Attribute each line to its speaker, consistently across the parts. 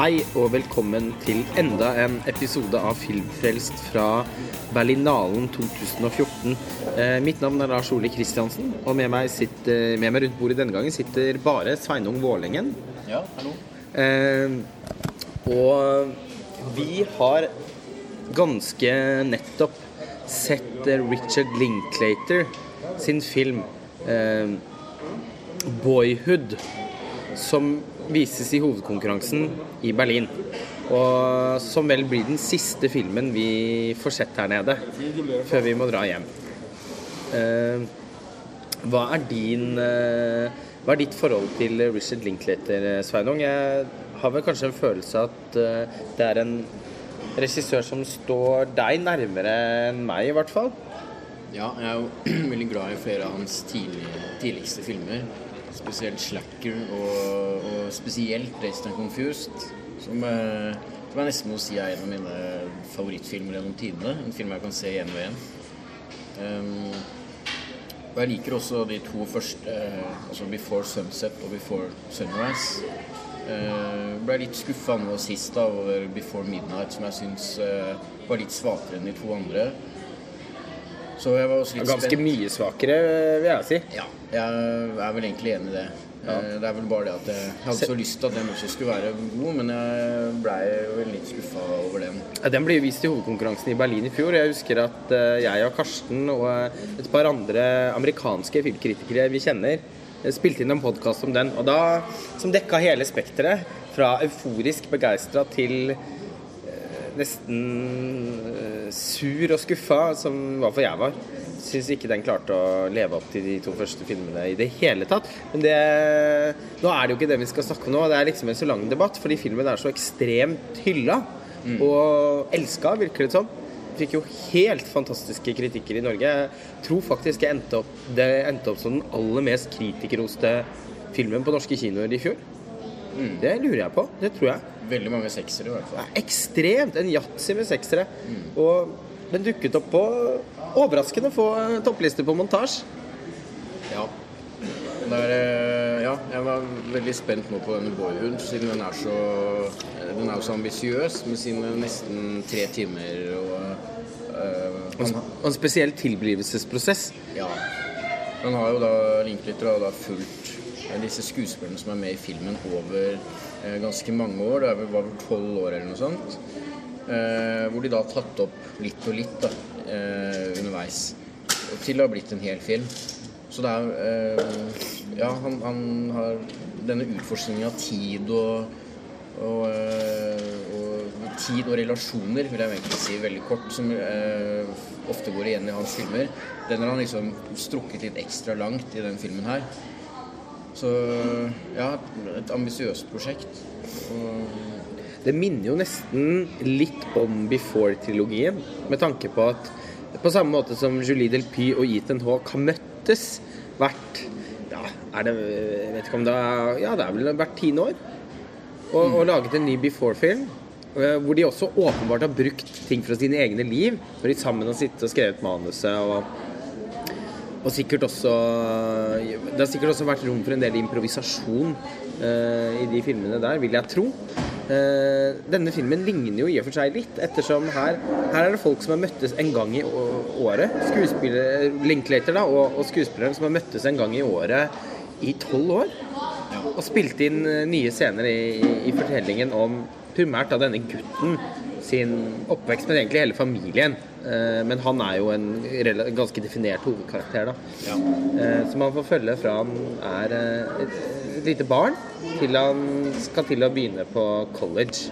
Speaker 1: Hei og velkommen til enda en episode av Filmfrelst fra Berlinalen 2014. Eh, mitt navn er Lars Ole Kristiansen, og med meg, sitter, med meg rundt bordet denne gangen sitter bare Sveinung Vålengen.
Speaker 2: Ja, hallo.
Speaker 1: Eh, og vi har ganske nettopp sett eh, Richard Linklater sin film eh, 'Boyhood', som vises i hovedkonkurransen i Berlin. Og som vel blir den siste filmen vi får sett her nede før vi må dra hjem. Eh, hva er din eh, Hva er ditt forhold til Richard Linklater, eh, Sveinung? Jeg har vel kanskje en følelse at det er en regissør som står deg nærmere enn meg, i hvert fall.
Speaker 2: Ja, jeg er jo veldig glad i flere av hans tidlig, tidligste filmer. Spesielt 'Slacker' og, og spesielt 'Raced and Confused'. Som, eh, jeg nesten må si er en av mine favorittfilmer gjennom tidene. En film jeg kan se igjen og igjen. Um, og jeg liker også de to første, eh, altså 'Before Sunset' og 'Before Sunrise'. Uh, ble litt skuffa nå sist da, over 'Before Midnight', som jeg syns uh, var litt svakere enn de to andre. Så jeg var også litt
Speaker 1: Ganske
Speaker 2: spent.
Speaker 1: mye svakere, vil jeg si.
Speaker 2: Ja, jeg er vel egentlig enig i det. Ja. Det er vel bare det at jeg hadde så lyst til at den også skulle være god, men jeg blei vel litt skuffa over den.
Speaker 1: Den ble vist i hovedkonkurransen i Berlin i fjor. Jeg husker at eh, jeg og Karsten og eh, et par andre amerikanske filmkritikere vi kjenner, eh, spilte inn en podkast om den. Og da, som dekka hele spekteret, fra euforisk begeistra til eh, nesten eh, sur og skuffa, som i hvert fall jeg var. Syns ikke den klarte å leve opp til de to første filmene i det hele tatt. Men det Nå er det jo ikke det vi skal snakke om nå. Det er liksom en så lang debatt, fordi filmen er så ekstremt hylla. Og elska, virker det som. Fikk jo helt fantastiske kritikker i Norge. Jeg tror faktisk jeg endte opp, det endte opp som den aller mest kritikerroste filmen på norske kinoer i fjor. Det lurer jeg på. Det tror jeg.
Speaker 2: Veldig mange seksere, i hvert fall.
Speaker 1: ekstremt. En yatzy med seksere. Og den dukket opp på overraskende få topplister på montasje.
Speaker 2: Ja. Det er, eh, ja, jeg var veldig spent nå på denne Boyhood, siden den er så Den er jo så ambisiøs med sine nesten tre timer og øh, han,
Speaker 1: Og en spesiell tilblivelsesprosess.
Speaker 2: Ja. Han har jo da Linklater har da fulgt eh, disse skuespillerne som er med i filmen over eh, ganske mange år. Det var vel tolv år eller noe sånt. Eh, hvor de da har tatt opp litt og litt da, eh, underveis. Til det har blitt en hel film. Så det er Ja, han, han har denne utforskningen av tid og og, og tid og relasjoner, vil jeg egentlig si veldig kort, som eh, ofte går igjen i hans filmer. Den har han liksom strukket litt ekstra langt i den filmen her. Så ja, et ambisiøst prosjekt. Og,
Speaker 1: Det minner jo nesten litt om Before-trilogien, med tanke på at på samme måte som Julie Delpy og Ethan Hawke har møttes hvert Ja, er det jeg vet ikke om det er Ja, det er vel hvert tiende år. Og, og laget en ny Before-film. eh, Hvor de også åpenbart har brukt ting fra sine egne liv. Når de sammen har sittet og skrevet manuset. og og sikkert også Det har sikkert også vært rom for en del improvisasjon uh, i de filmene der, vil jeg tro. Uh, denne filmen ligner jo i og for seg litt, ettersom her, her er det folk som har møttes en gang i året. Linklater da, og, og skuespilleren som har møttes en gang i året i tolv år. Og spilt inn eh, nye scener i, i, i fortellingen om primært da denne gutten sin oppvekst, men egentlig hele familien. Eh, men han er jo en ganske definert hovedkarakter, da.
Speaker 2: ja.
Speaker 1: Så man får følge fra han er eh, et, et lite barn til han skal til å begynne på college.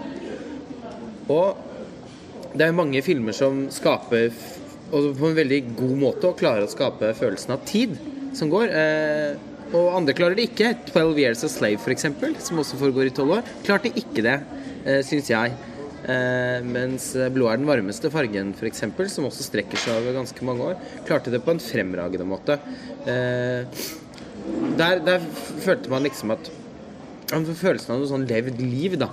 Speaker 1: Og det er mange filmer som skaper og på en veldig god måte og klarer å skape følelsen av tid som går. Eh, og andre klarer det ikke. 'Twelve Years a Slave', f.eks., som også foregår i tolv år, klarte ikke det, eh, syns jeg. Eh, mens 'Blå er den varmeste fargen', f.eks., som også strekker seg over ganske mange år, klarte det på en fremragende måte. Eh, der, der følte man liksom at Man får følelsen av noe sånn levd liv, da.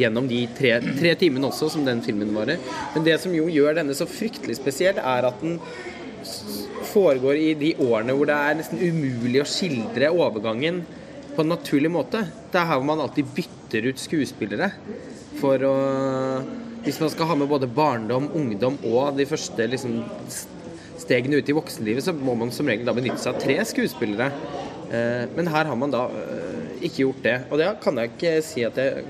Speaker 1: Gjennom de tre, tre timene også, som den filmen varer. Men det som jo gjør denne så fryktelig spesiell, er at den foregår i de årene hvor det er nesten umulig å skildre overgangen på en naturlig måte. Det er her hvor man alltid bytter ut skuespillere for å Hvis man skal ha med både barndom, ungdom og de første liksom, stegene ut i voksenlivet, så må man som regel da benytte seg av tre skuespillere. Eh, men her har man da eh, ikke gjort det. Og det kan jeg ikke si at jeg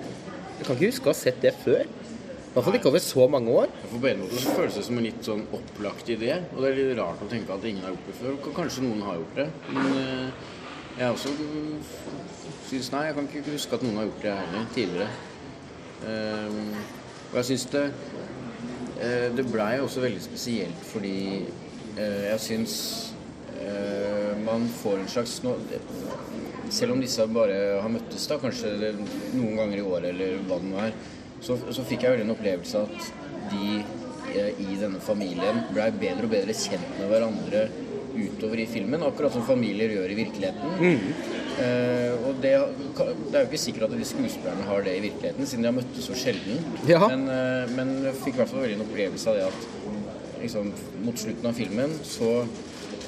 Speaker 1: Jeg kan ikke huske å ha sett det før. I hvert fall ikke over så mange år.
Speaker 2: For på en måte så føles det som en litt sånn opplagt idé. Og det er litt rart å tenke at ingen har gjort det før. Kanskje noen har gjort det. Men eh, jeg også mm, syns Nei, jeg kan ikke huske at noen har gjort det heller tidligere. Ehm, og jeg syns det eh, Det blei også veldig spesielt fordi eh, jeg syns eh, man får en slags Selv om disse bare har møttes da, kanskje noen ganger i året eller hva det nå er, så, så fikk jeg veldig en opplevelse at de i denne familien blei bedre og bedre kjent med hverandre utover i filmen, akkurat som familier gjør i virkeligheten. Eh, og det, det er jo ikke sikkert at de skuespillerne har det i virkeligheten, siden de har møttes så sjelden.
Speaker 1: Ja.
Speaker 2: Men, eh, men jeg fikk i hvert fall veldig en opplevelse av det at liksom, mot slutten av filmen så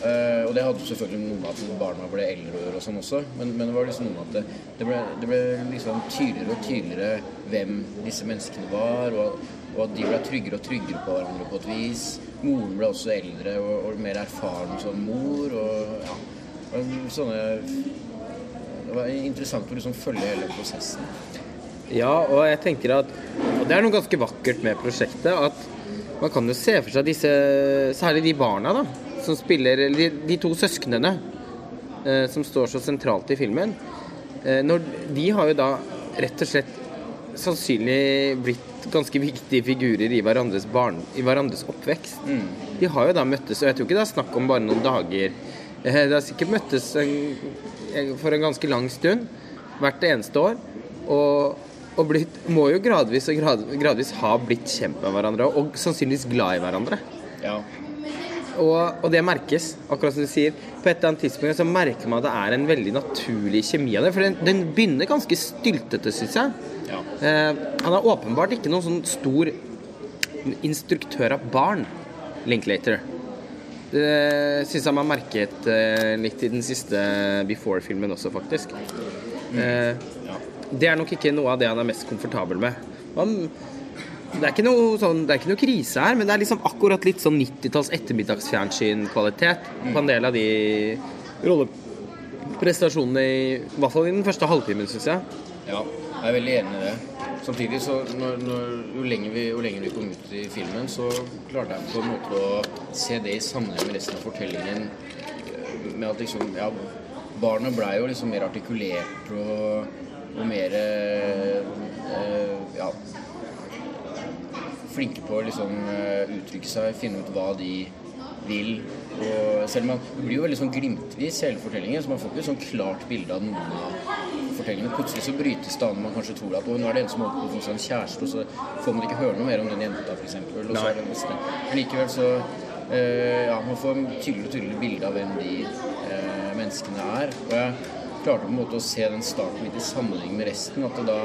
Speaker 2: Uh, Og det hadde selvfølgelig noe med at barna ble eldre og sånn også, men, men det var liksom noe med at det, det, ble, det ble liksom tydeligere og tydeligere hvem disse menneskene var, og, og at de ble tryggere og tryggere på hverandre på et vis. Moren ble også eldre og, og mer erfaren som mor, og ja. og Sånne Det var interessant å liksom følge hele prosessen.
Speaker 1: Ja, og jeg tenker at Og det er noe ganske vakkert med prosjektet. At man kan jo se for seg disse Særlig de barna da som spiller Eller de, de to søsknene eh, som står så sentralt i filmen. Eh, når, de har jo da rett og slett sannsynlig blitt ganske viktige figurer i hverandres, barn, i hverandres oppvekst. De har jo da møttes, og jeg tror ikke det er snakk om bare noen dager. Eh, De har sikkert møttes en- for en ganske lang stund, hvert eneste år. Og, og blitt, må jo gradvis og grad, gradvis ha blitt kjent med hverandre, og sannsynligvis glad i hverandre.
Speaker 2: Ja.
Speaker 1: Og, og det merkes, akkurat som du sier. På et eller annet tidspunkt så merker man at det er en veldig naturlig kjemi av det. For den, den begynner ganske styltete, syns jeg.
Speaker 2: ja.
Speaker 1: Eh, han er åpenbart ikke noen sånn stor instruktør av barn, Linklater. Det syns jeg man merket eh, litt i den siste Before-filmen også, faktisk. Eh, det er nok ikke noe av det han er mest komfortabel med. Han, det, er ikke noe sånn, det er ikke noe krise her, men det er liksom akkurat litt sånn 90-talls ettermiddagsfjernsyn-kvalitet på en del av de rolleprestasjonene, i, i hvert fall i den første halvtimen, syns jeg.
Speaker 2: Ja, jeg er veldig enig i det. Samtidig så når, når, jo, lenger vi, jo lenger vi kom ut i filmen, så klarte jeg på en måte å se det i sammenheng med resten av fortellingen. eh, Med at liksom, ja, barna blei jo liksom mer artikulert og, og mer eh, ja, flinke på å liksom eh, uttrykke seg, finne ut hva de vil. Og selv om man det blir jo veldig sånn glimtvis hele fortellingen, så man får ikke sånn klart bilde av noen av fortellingene. Plutselig så brytes det an, man kanskje tror at å, nå er det en som holder på å få seg en kjæreste, og så får man ikke høre noe mer om den jenta, f.eks. Og så er det neste. Men likevel så uh, Ja, man får tydeligere tydelig og tydelig bilde av hvem de uh, menneskene er. Og jeg klarte på en måte å se den starten litt i sammenheng med resten. At det da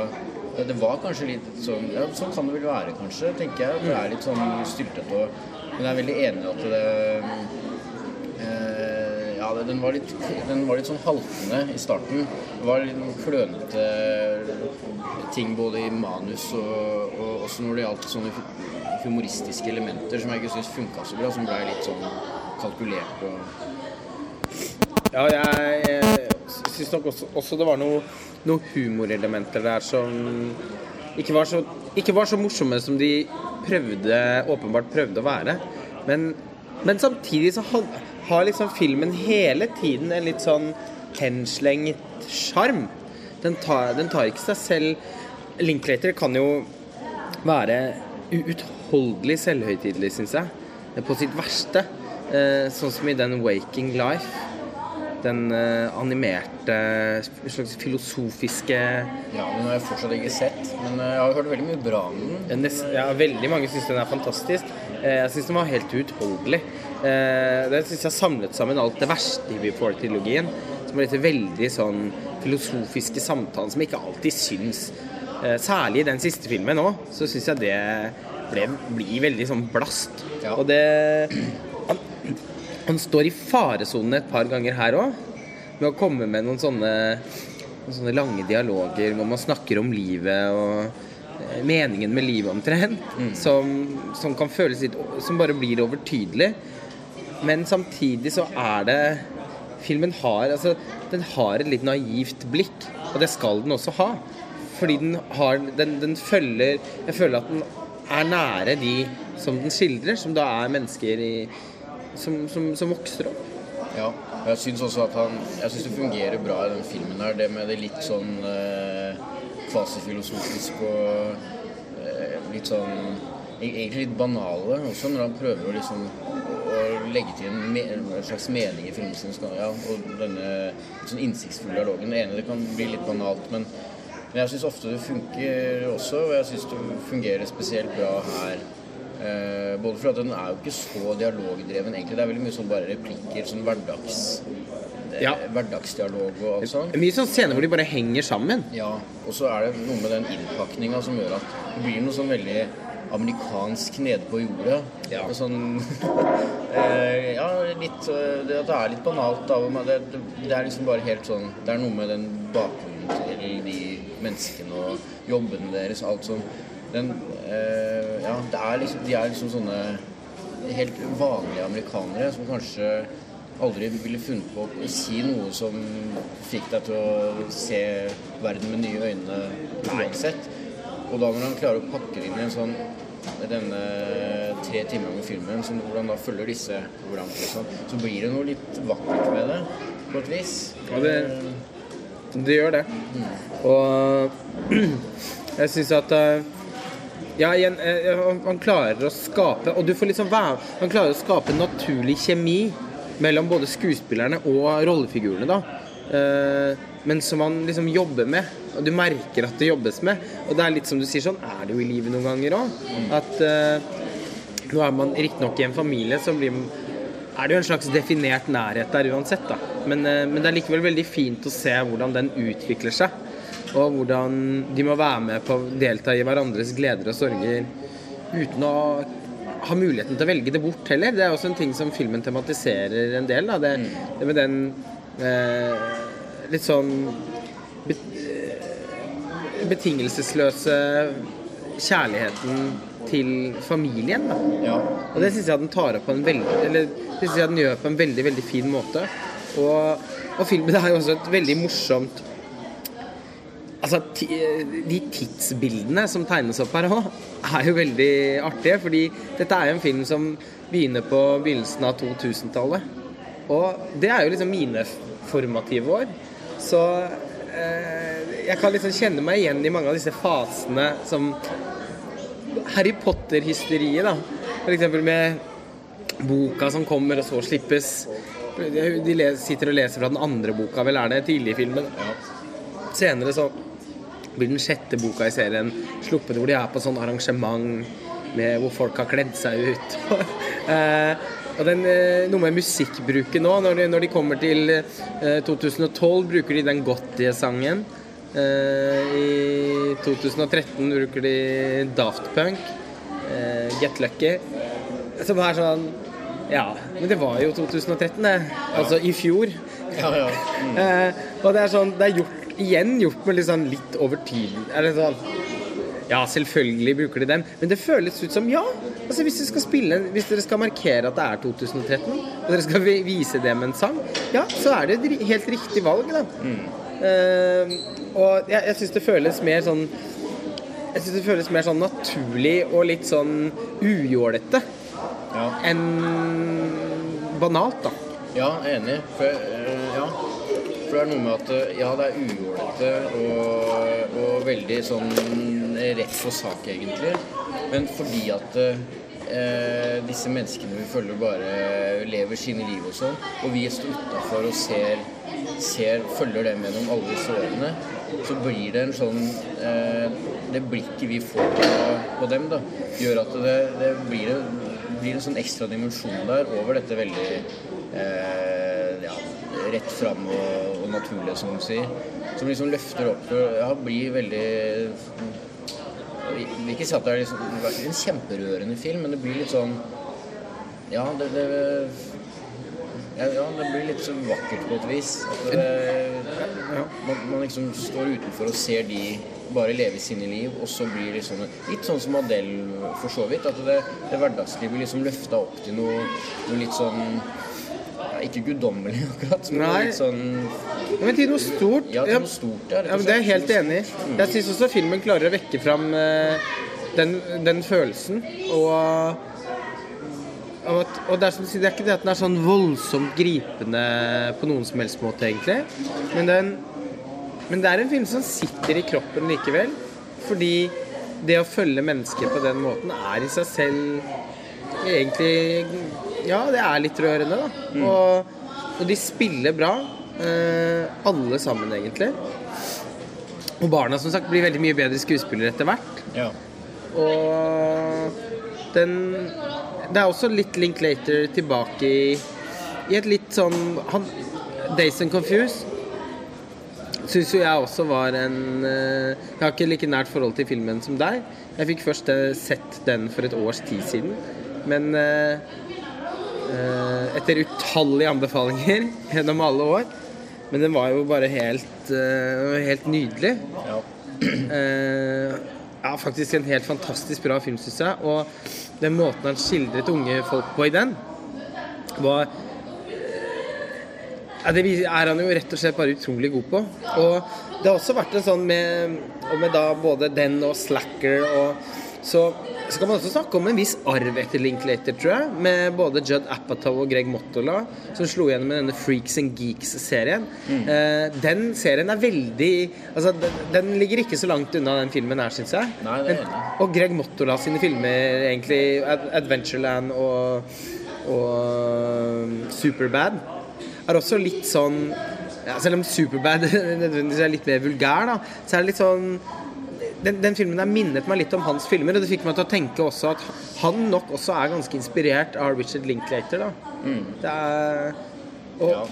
Speaker 2: det- det var kanskje litt sånn Ja, sånn kan det vel være, kanskje, tenker jeg. At det er litt sånn styltete og Men jeg er veldig enig i at det eh, Ja, den var, litt, den var litt sånn haltende i starten. Det var litt noen klønete ting både i manus og, og også når det gjaldt sånne humoristiske elementer som jeg ikke syns funka så bra, som blei litt sånn kalkulert og
Speaker 1: Ja, jeg, jeg syns nok også, også det var noe- noen humorelementer der som ikke var, så, ikke var så morsomme som de prøvde, åpenbart prøvde å være. Men, men samtidig så har, har liksom filmen hele tiden en litt sånn henslengt sjarm. Den, tar- den tar ikke seg selv Linklater kan jo være uutholdelig selvhøytidelig, syns jeg. På sitt verste. Eh, sånn som i den 'Waking Life'. Den eh, animerte, slags filosofiske
Speaker 2: Ja, den har jeg fortsatt ikke sett, men eh, jeg har hørt veldig mye bra om den.
Speaker 1: Ja, veldig mange syns den er fantastisk. Eh, Jeg syns den var helt uutholdelig. Eh, Den syns jeg samlet sammen alt det verste i Before-trilogien. Som er dette veldig sånn filosofiske samtalen som jeg ikke alltid syns eh, Særlig i den siste filmen òg, så syns jeg det ble, blir veldig sånn blast.
Speaker 2: Ja.
Speaker 1: Og det han, han står i faresonen et par ganger her òg, med å komme med noen sånne sånne lange dialoger hvor man snakker om livet og eh, meningen med livet omtrent, som, som kan føles litt Som bare blir overtydelig. Men samtidig så er det Filmen har altså, den har et litt naivt blikk, og det skal den også ha. Fordi den har Den, den følger Jeg føler at den er nære de som den skildrer, som da er mennesker i, som, som, som vokser opp.
Speaker 2: Ja, og jeg syns også at han Jeg syns det fungerer bra i den filmen her, det med det litt sånn eh, kvasifilosofisk og eh, litt sånn e- Egentlig litt banale også, når han prøver å liksom legge til en, en slags mening i filmen sin. Ja, og denne sånn innsiktsfulle dialogen. Det ene det kan bli litt banalt, men, men jeg syns ofte det funker også, og jeg syns det fungerer spesielt bra her. Eh, både fordi den er jo ikke så dialogdreven, egentlig. Det er veldig mye sånn bare replikker, sånn hverdags... eh,
Speaker 1: Ja.
Speaker 2: Hverdagsdialog og alt sånt.
Speaker 1: Mye sånn scener hvor de bare henger sammen.
Speaker 2: Ja, og så er det noe med den innpakninga som gjør at det blir noe sånn veldig amerikansk nede på jorda.
Speaker 1: Ja.
Speaker 2: Og Sånn eh, Ja, litt eh, det, det er litt banalt da. det, det er liksom bare helt sånn Det er noe med den bakgrunnen til de menneskene og jobbene deres, alt sånn. Den eh, Ja, det er liksom De er liksom sånne helt vanlige amerikanere som kanskje aldri ville funnet på å si noe som fikk deg til å se verden med nye øyne uansett. Og da når han klarer å pakke det inn i en sånn denne tre timer lange filmen, som, hvor han da følger disse hvordan, sånn, så blir det noe litt vakkert med det, på et vis.
Speaker 1: Ja, det- Det gjør det. Og jeg syns at eh, Ja, igjen, eh, han- han klarer å skape Og du får liksom være Han klarer å skape en naturlig kjemi mellom både skuespillerne og rollefigurene, da. Eh, Men som man liksom jobber med. Og du merker at det jobbes med. Og det er litt som du sier sånn Er det jo i livet noen ganger òg. At uh, nå er man riktignok i en familie, så blir er det jo en slags definert nærhet der uansett, da. Men, uh, men det er likevel veldig fint å se hvordan den utvikler seg. Og hvordan de må være med på å delta i hverandres gleder og sorger uten å ha muligheten til å velge det bort heller. Det er også en ting som filmen tematiserer en del. Da. Det, det med den litt sånn eh, betingelsesløse kjærligheten til familien. Da.
Speaker 2: Ja.
Speaker 1: Og det syns jeg den tar opp på en veldig Eller det synes jeg den gjør på en veldig veldig fin måte. Og, og filmen er jo også et veldig morsomt Altså, De tidsbildene som tegnes opp her òg, er jo veldig artige. Fordi dette er jo en film som begynner på begynnelsen av 2000-tallet. Og det er jo liksom mine formative år. Så eh, jeg kan liksom kjenne meg igjen i mange av disse fasene som Harry Potter-hysteriet, da. Eksempel med boka som kommer, og så slippes De sitter og leser fra den andre boka, vel er det, tidlig i filmen. Senere så blir den sjette boka i serien sluppet hvor de er på sånn arrangement med, hvor folk har kledd seg ut. eh, og den, eh, noe med musikkbruken nå. Når de, når de kommer til eh, 2012, bruker de den Gotti-sangen. Eh, I 2013 bruker de Daft Punk. Eh, Get Lucky. Som er sånn Ja, men det var jo 2013, det. Altså i fjor.
Speaker 2: Ja, ja.
Speaker 1: Eh, og det er sånn Det er gjort igjen gjort med litt sånn litt over tiden. Er det sånn Ja, selvfølgelig bruker de den, men det føles ut som ja. Altså Hvis dere skal spille Hvis dere skal markere at det er 2013, og dere skal vise det med en sang, ja, så er det et helt riktig valg, da. Eh, og jeg, jeg syns det føles mer sånn Jeg synes det føles mer sånn naturlig og litt sånn ujålete
Speaker 2: ja.
Speaker 1: enn banalt, da.
Speaker 2: Ja, enig. For, uh, ja. For det er noe med at eh, ja, det er ujålete og, og veldig sånn rett på sak, egentlig. Men fordi at eh, disse menneskene vi følger, bare lever sine liv og sånn, og vi står utafor og ser, ser, følger dem gjennom alle disse årene, så blir det en sånn eh, Det blikket vi får på, på dem, da, gjør at det, det blir, en, blir en sånn ekstra dimensjon der over dette veldig eh, ja, rett fram og, og naturlige, som de sier. Som liksom løfter opp og ja, blir veldig Jeg vil ikke si at det er liksom, en kjemperørende film, men det blir litt sånn Ja, det, det ja, ja, det blir litt så vakkert på et vis. At det, man, man liksom står utenfor og ser de bare leve sine liv, og så blir det sånn Litt sånn som Adele, for så vidt. At det, det hverdagslivet blir liksom løfta opp til noe, noe litt sånn Ikke guddommelig, akkurat, men
Speaker 1: Nei.
Speaker 2: litt sånn
Speaker 1: men til noe stort.
Speaker 2: Ja, til noe stort, ja.
Speaker 1: Ja, men Det er jeg helt enig i. Jeg syns også filmen klarer å vekke fram eh, den, den følelsen. Og, og, at, og det, er som det er ikke det at den er sånn voldsomt gripende på noen som helst måte, egentlig. Men, den, men det er en film som sitter i kroppen likevel. Fordi det å følge mennesker på den måten er i seg selv egentlig Ja, det er litt rørende, da. Og, og de spiller bra. eh, alle sammen, egentlig. Og barna som sagt blir veldig mye bedre skuespillere etter hvert.
Speaker 2: Ja.
Speaker 1: Og den Det er også litt Linklater tilbake i, i et litt sånn han, Days and Confused syns jo jeg også var en eh, Jeg har ikke like nært forhold til filmen som deg. Jeg fikk først eh, sett den for et års tid siden. Men eh, etter utallige anbefalinger gjennom alle år. Men den var jo bare helt, eh, helt nydelig.
Speaker 2: ja.
Speaker 1: Eh, ja, faktisk en helt fantastisk bra film, syns jeg. Og den måten han skildret unge folk på i den, var ja, Det er han jo rett og slett bare utrolig god på. Og det har også vært en sånn med, og med da både den og Slacker og så, så kan man også snakke om en viss arv etter Linklater, tror jeg. Med både Judd Apatow og Greg Mottola, som slo gjennom med denne Freaks and Geeks-serien. Eh, den serien er veldig Altså, den, den ligger ikke så langt unna den filmen her, syns jeg.
Speaker 2: Nei, det er enig.
Speaker 1: og Greg Mottola sine filmer, egentlig Ad Adventureland og, og um, Superbad, er også litt sånn ja, Selv om Superbad nødvendigvis er litt mer vulgær, da, så er det litt sånn den, den filmen der minnet meg litt om hans filmer, og det fikk meg til å tenke også at han nok også er ganske inspirert av Richard Linklater. da. Det er og,
Speaker 2: Ja.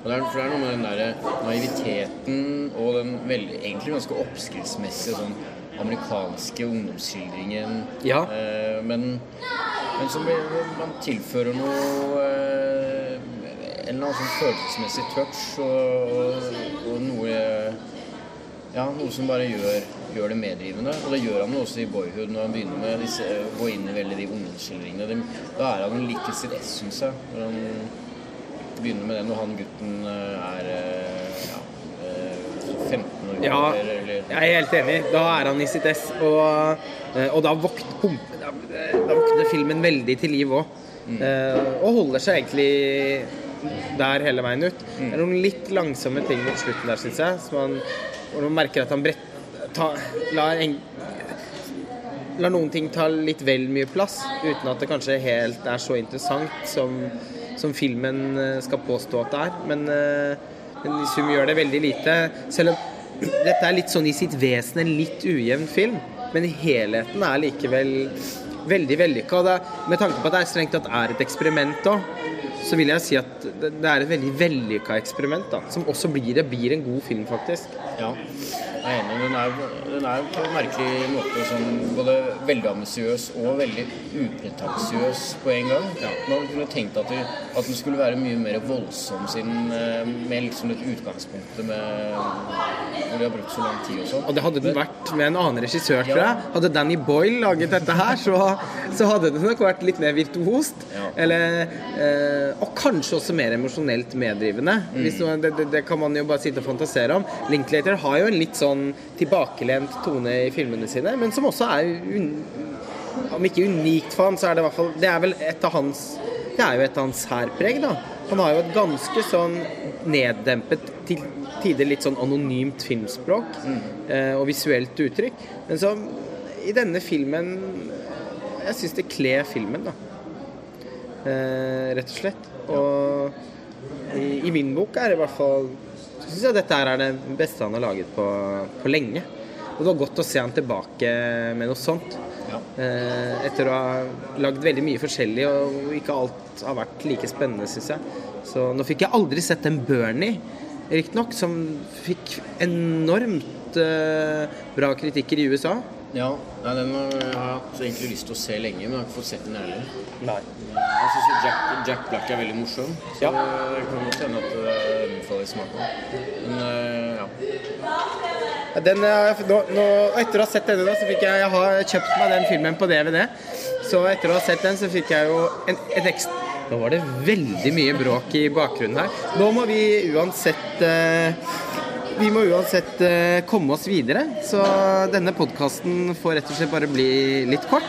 Speaker 2: Og det er, for det er noe med den der naiviteten og den veldig, egentlig ganske oppskriftsmessige sånn amerikanske ungdomsskildringen.
Speaker 1: Ja.
Speaker 2: Eh, men, men som blir man tilfører noe eh, En eller annen sånn følelsesmessig touch og, og, og noe ja, noe som bare gjør, gjør det meddrivende. Og det gjør han også i Boyhood, når han begynner med disse, å gå inn i veldig de ungdomsskildringene. Da er han like sitt ess, syns jeg. Når han begynner med det når han gutten eh, er eh, ja, eh, 15 år
Speaker 1: Ja,
Speaker 2: eller, eller
Speaker 1: jeg er helt enig. Da er han i sitt ess. Og, eh, og da, vokt, da, da våkner filmen veldig til liv òg. Og holder seg egentlig der hele veien ut. Det er noen litt langsomme ting mot slutten der, syns jeg. Som man, hvor man merker at han brett, ta, lar, en, lar noen ting ta litt vel mye plass, uten at det kanskje helt er så interessant som, som filmen eh, skal påstå at det er. Men, eh, men i sum gjør det veldig lite. Selv om dette er litt sånn i sitt vesen en litt ujevn film, men helheten er likevel veldig vellykka. Og Med tanke på at det er strengt tatt er et eksperiment òg, så vil jeg si at det er et veldig vellykka eksperiment, da, som også blir, det blir en god film, faktisk.
Speaker 2: Ja, jeg er enig. Den er, den er på en merkelig måte sånn både veldig ambisiøs og veldig upretensiøs på en gang. Man kunne tenkt at, det, at den skulle være mye mer voldsom siden eh, med liksom litt utgangspunktet med hvor de har brukt så lang tid og sånn.
Speaker 1: Og det hadde den vært med en annen regissør, tror jeg. Hadde Danny Boyle laget dette her, så, så hadde det nok vært litt mer virtuost.
Speaker 2: Ja.
Speaker 1: Eller, eh, og kanskje også mer emosjonelt meddrivende. Hvis Man, det, det, kan man jo bare sitte og fantasere om. Linklater har jo en litt sånn tilbakelent tone i filmene sine, men som også er un, Om ikke unikt for han, så er det i hvert fall Det er vel et av hans Det er jo et av hans særpreg, da. Han har jo et ganske sånn neddempet, til tider litt sånn anonymt filmspråk eh, og visuelt uttrykk. Men så i denne filmen Jeg syns det kler filmen, da. Eh, rett og slett. Og i, i min bok er det i hvert fall Så syns jeg dette her er det beste han har laget på, på lenge. Og det var godt å se han tilbake med noe sånt.
Speaker 2: Ja.
Speaker 1: Eh, etter å ha lagd veldig mye forskjellig, og ikke alt har vært like spennende, syns jeg. Så nå fikk jeg aldri sett den Bernie, riktignok, som fikk enormt eh, bra kritikker i USA.
Speaker 2: Ja, nei, den har jeg hatt egentlig lyst til å se lenge, men jeg har ikke fått sett den heller.
Speaker 1: Nei.
Speaker 2: Jeg syns Jack, Jack Black er veldig morsom, så
Speaker 1: Ja.
Speaker 2: det kan godt hende at eh, den faller i smaken. Men eh, ja.
Speaker 1: Den, eh, nå, nå, etter å ha sett denne, da, så fikk jeg Jeg har kjøpt meg den filmen på DVD. Så etter å ha sett den, så fikk jeg jo en, et ekstra Nå var det veldig mye bråk i bakgrunnen her. Nå må vi uansett eh, Vi må uansett eh, komme oss videre. Så denne podkasten får rett og slett bare bli litt kort.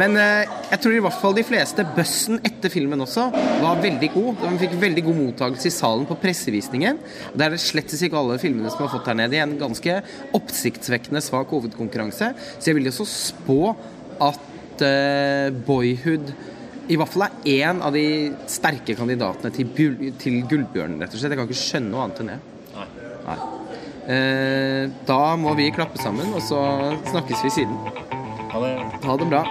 Speaker 1: Men eh, jeg tror i hvert fall de fleste Bussen etter filmen også var veldig god. De fikk veldig god mottakelse i salen på pressevisningen. Det er det slettes ikke alle filmene som har fått her nede i en ganske oppsiktsvekkende svak hovedkonkurranse. Så jeg vil også spå at eh, Boyhood i hvert fall er én av de sterke kandidatene til, til Gullbjørnen, rett og slett. Jeg kan ikke skjønne noe annet enn det.
Speaker 2: Nei.
Speaker 1: Nei. Eh, da må vi klappe sammen, og så snakkes vi siden.
Speaker 2: Ha det.
Speaker 1: Ha det bra.